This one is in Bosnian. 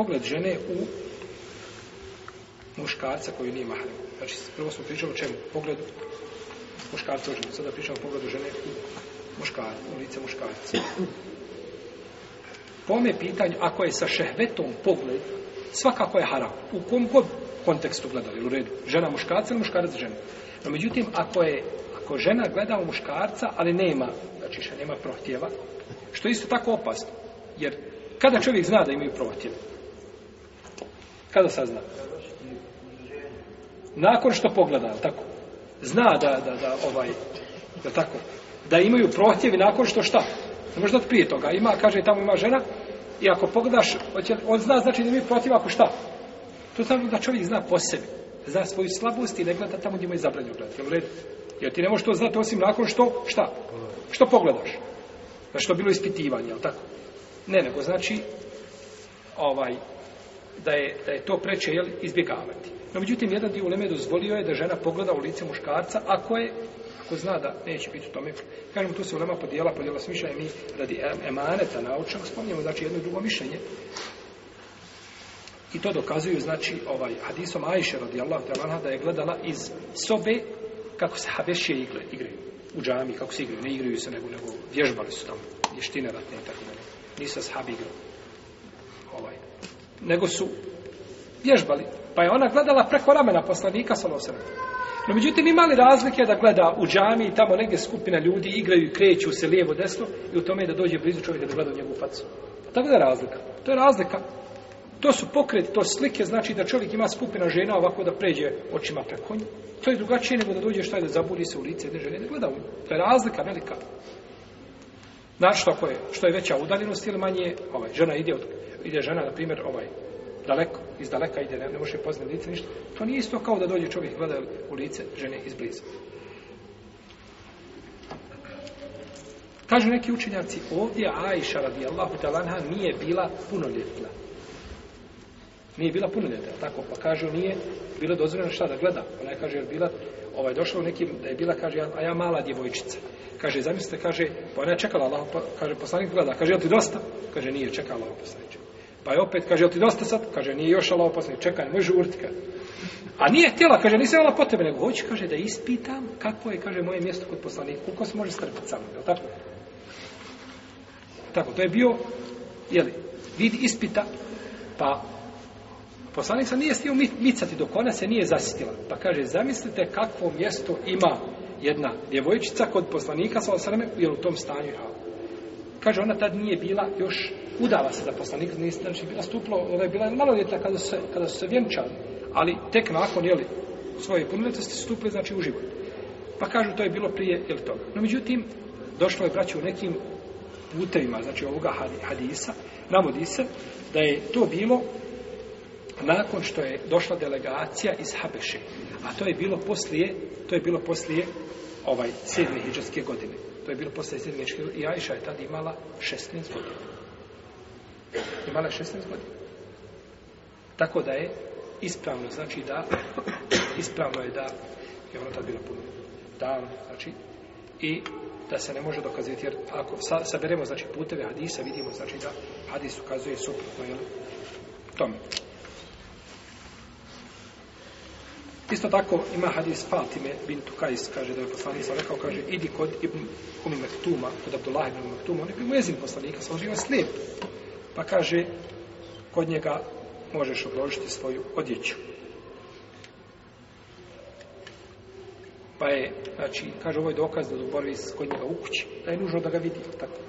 pogled žene u muškarca koji nije mahrem. Znači, prvo smo pričali o čemu? Pogled muškarca u ženu. Sada pričamo o pogledu žene u, muškar, u lice muškarca. Po me pitanju, ako je sa šehvetom pogled, svakako je haram. U kom god kontekstu gledali, u redu. Žena muškarca ili muškarac žena. No, međutim, ako je ako žena gleda u muškarca, ali nema, znači še nema prohtjeva, što je isto tako opasno. Jer kada čovjek zna da imaju prohtjeve, Kada sazna? Nakon što pogleda, tako? Zna da, da, da, ovaj, da tako? Da imaju prohtjevi nakon što šta? Ne možda od prije toga. Ima, kaže, tamo ima žena, i ako pogledaš, on zna, znači da imaju protiv ako šta? To znači da čovjek zna po sebi. Zna svoju slabost i ne gleda tamo gdje ima i zabranju gledati. Jel red? Jer ti ne možeš to znati osim nakon što, šta? Što pogledaš? Znači, to bilo ispitivanje, jel tako? Ne, nego znači, ovaj, da je, da je to preče jel, izbjegavati. No, međutim, jedan dio uleme dozvolio je da žena pogleda u lice muškarca, ako je, ako zna da neće biti u tome, kažemo, tu se ulema podijela, podijela s mišljenje mi radi emaneta naučnog, spomnijemo, znači, jedno drugo mišljenje. I to dokazuju, znači, ovaj, hadisom Ajše, radi Allah, da je gledala iz sobe kako se habešije igle, igraju u džami, kako se igraju, ne igraju se, nego, nego vježbali su tamo, vještine ratne i tako dalje. Nisa sahabi igrao. Ovaj, nego su vježbali. Pa je ona gledala preko ramena poslanika sa nosem. No međutim imali razlike da gleda u džami i tamo negdje skupina ljudi igraju i kreću se lijevo desno i u tome je da dođe blizu čovjeka da gleda u njegovu facu. Tako da je razlika. To je razlika. To su pokret, to slike, znači da čovjek ima skupina žena ovako da pređe očima preko nje. To je drugačije nego da dođe šta je da zabudi se u lice jedne žene i da gleda u nju. To je razlika velika. Znači, što je, što je veća udaljenost ili manje, ovaj, žena ide, od, ide žena, na primjer, ovaj, daleko, iz daleka ide, ne, ne može poznati lice, ništa. To nije isto kao da dođe čovjek gleda u lice žene iz bliza. Kažu neki učenjaci, ovdje Aisha radijallahu talanha nije bila punoljetna nije bila punoljetna, tako, pa kaže, nije bilo dozvoljeno šta da gleda. Ona je, kaže, je bila, ovaj, došla u nekim, da je bila, kaže, a ja mala djevojčica. Kaže, zamislite, kaže, pa ona je čekala Allah, pa, kaže, poslanik gleda, kaže, jel ti dosta? Kaže, nije čekala Allah, poslanik. Pa je opet, kaže, jel ti dosta sad? Kaže, nije još Allah, poslanik, čekaj, moj žurti, kaže. A nije htjela, kaže, nisam imala potrebe, nego hoće, kaže, da ispitam kako je, kaže, moje mjesto kod poslanika, koliko se može strpiti sa mnom, tako? Tako, to je bio, jeli, vid ispita, pa Poslanik sam nije stio micati dok ona se nije zasitila. Pa kaže, zamislite kakvo mjesto ima jedna djevojčica kod poslanika sa osrame, jer u tom stanju je Kaže, ona tad nije bila još udala se za poslanika, nije znači, bila stuplo, ona je bila malo djeta kada su, se, kada su se vjenčali, ali tek nakon, jeli, svoje punoljetosti stupili, znači, u život. Pa kažu, to je bilo prije, jel toga. No, međutim, došlo je, braći, u nekim putevima, znači, ovoga hadisa, navodi se, da je to bilo nakon što je došla delegacija iz Habeše. A to je bilo poslije, to je bilo poslije ovaj 7. hidžreske godine. To je bilo poslije 7. hidžreske i Ajša je tad imala 16 godina. Imala je 16 godina. Tako da je ispravno, znači da ispravno je da je ono tad bilo puno davno, znači i da se ne može dokazati, jer ako sa, saberemo, znači, puteve hadisa, vidimo, znači, da hadis ukazuje suprotno, jel, tome. Isto tako ima hadis Fatime bintu Kajs, kaže da je poslanik sam rekao, kaže, idi kod Ibn Umi Mektuma, kod Abdullah Ibn Mektuma, on je bilo jezin poslanika, sam živio slijep. Pa kaže, kod njega možeš obložiti svoju odjeću. Pa je, znači, kaže, ovo je dokaz da u Boris kod njega u kući, da je nužno da ga vidi, tako.